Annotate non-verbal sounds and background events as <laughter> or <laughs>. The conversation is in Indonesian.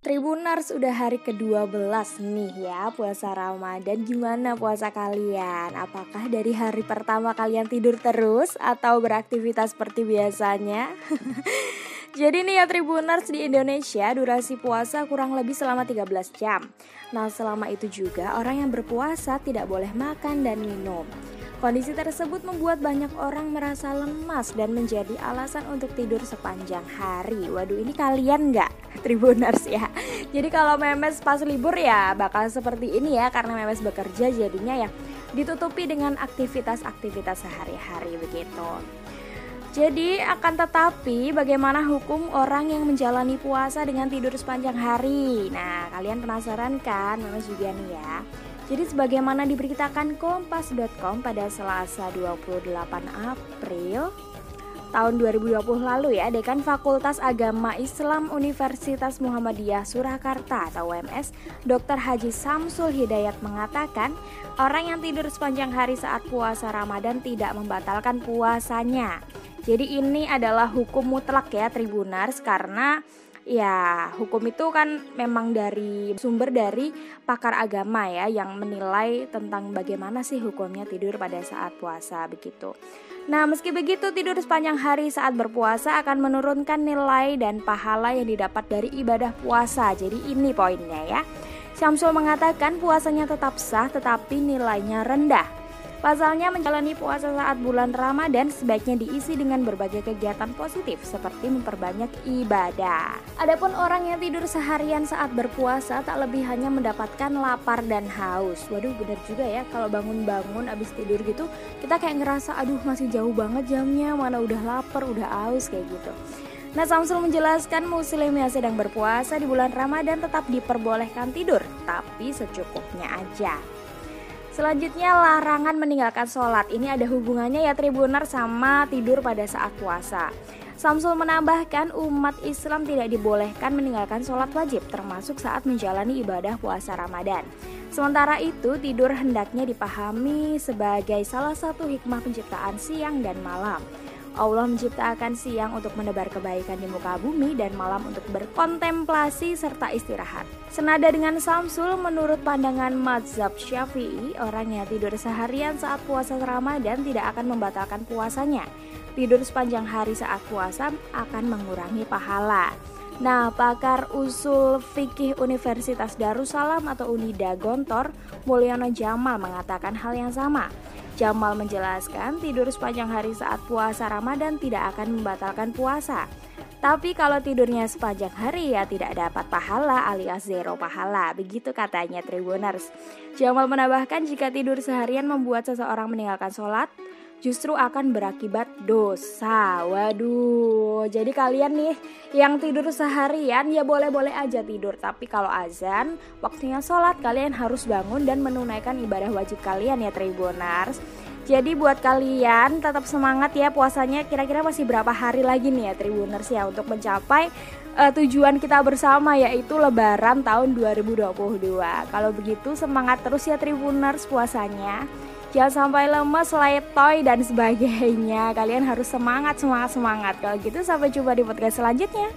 Tribuners udah hari ke-12 nih ya puasa Ramadan Gimana puasa kalian? Apakah dari hari pertama kalian tidur terus atau beraktivitas seperti biasanya? <laughs> Jadi nih ya Tribuners di Indonesia durasi puasa kurang lebih selama 13 jam Nah selama itu juga orang yang berpuasa tidak boleh makan dan minum Kondisi tersebut membuat banyak orang merasa lemas dan menjadi alasan untuk tidur sepanjang hari. Waduh, ini kalian nggak <laughs> Tribuners ya? Jadi kalau memes pas libur ya bakal seperti ini ya karena memes bekerja jadinya ya ditutupi dengan aktivitas-aktivitas sehari-hari begitu. Jadi akan tetapi bagaimana hukum orang yang menjalani puasa dengan tidur sepanjang hari? Nah, kalian penasaran kan? Memes juga nih ya. Jadi sebagaimana diberitakan kompas.com pada Selasa 28 April tahun 2020 lalu ya, Dekan Fakultas Agama Islam Universitas Muhammadiyah Surakarta atau UMS, Dr. Haji Samsul Hidayat mengatakan, orang yang tidur sepanjang hari saat puasa Ramadan tidak membatalkan puasanya. Jadi ini adalah hukum mutlak ya Tribunars karena Ya, hukum itu kan memang dari sumber dari pakar agama ya yang menilai tentang bagaimana sih hukumnya tidur pada saat puasa begitu. Nah, meski begitu tidur sepanjang hari saat berpuasa akan menurunkan nilai dan pahala yang didapat dari ibadah puasa. Jadi ini poinnya ya. Syamsul mengatakan puasanya tetap sah tetapi nilainya rendah. Pasalnya menjalani puasa saat bulan Ramadan sebaiknya diisi dengan berbagai kegiatan positif seperti memperbanyak ibadah. Adapun orang yang tidur seharian saat berpuasa tak lebih hanya mendapatkan lapar dan haus. Waduh benar juga ya kalau bangun-bangun abis tidur gitu kita kayak ngerasa aduh masih jauh banget jamnya mana udah lapar udah haus kayak gitu. Nah Samsul menjelaskan muslim yang sedang berpuasa di bulan Ramadan tetap diperbolehkan tidur tapi secukupnya aja. Selanjutnya larangan meninggalkan sholat Ini ada hubungannya ya tribuner sama tidur pada saat puasa Samsul menambahkan umat Islam tidak dibolehkan meninggalkan sholat wajib termasuk saat menjalani ibadah puasa Ramadan. Sementara itu tidur hendaknya dipahami sebagai salah satu hikmah penciptaan siang dan malam. Allah menciptakan siang untuk menebar kebaikan di muka bumi dan malam untuk berkontemplasi serta istirahat. Senada dengan Samsul, menurut pandangan mazhab Syafi'i, orang yang tidur seharian saat puasa Ramadan tidak akan membatalkan puasanya. Tidur sepanjang hari saat puasa akan mengurangi pahala. Nah, pakar usul fikih Universitas Darussalam atau Unida Gontor, Mulyono Jamal mengatakan hal yang sama. Jamal menjelaskan tidur sepanjang hari saat puasa Ramadan tidak akan membatalkan puasa. Tapi kalau tidurnya sepanjang hari ya tidak dapat pahala alias zero pahala. Begitu katanya Tribuners. Jamal menambahkan jika tidur seharian membuat seseorang meninggalkan sholat, justru akan berakibat dosa. Waduh, jadi kalian nih yang tidur seharian ya boleh-boleh aja tidur, tapi kalau azan waktunya sholat kalian harus bangun dan menunaikan ibadah wajib kalian ya Tribunars. Jadi buat kalian tetap semangat ya puasanya. Kira-kira masih berapa hari lagi nih ya Tribuners ya untuk mencapai uh, tujuan kita bersama yaitu Lebaran tahun 2022. Kalau begitu semangat terus ya Tribuners puasanya. Jangan sampai lemes, letoy dan sebagainya. Kalian harus semangat, semangat, semangat. Kalau gitu sampai jumpa di podcast selanjutnya.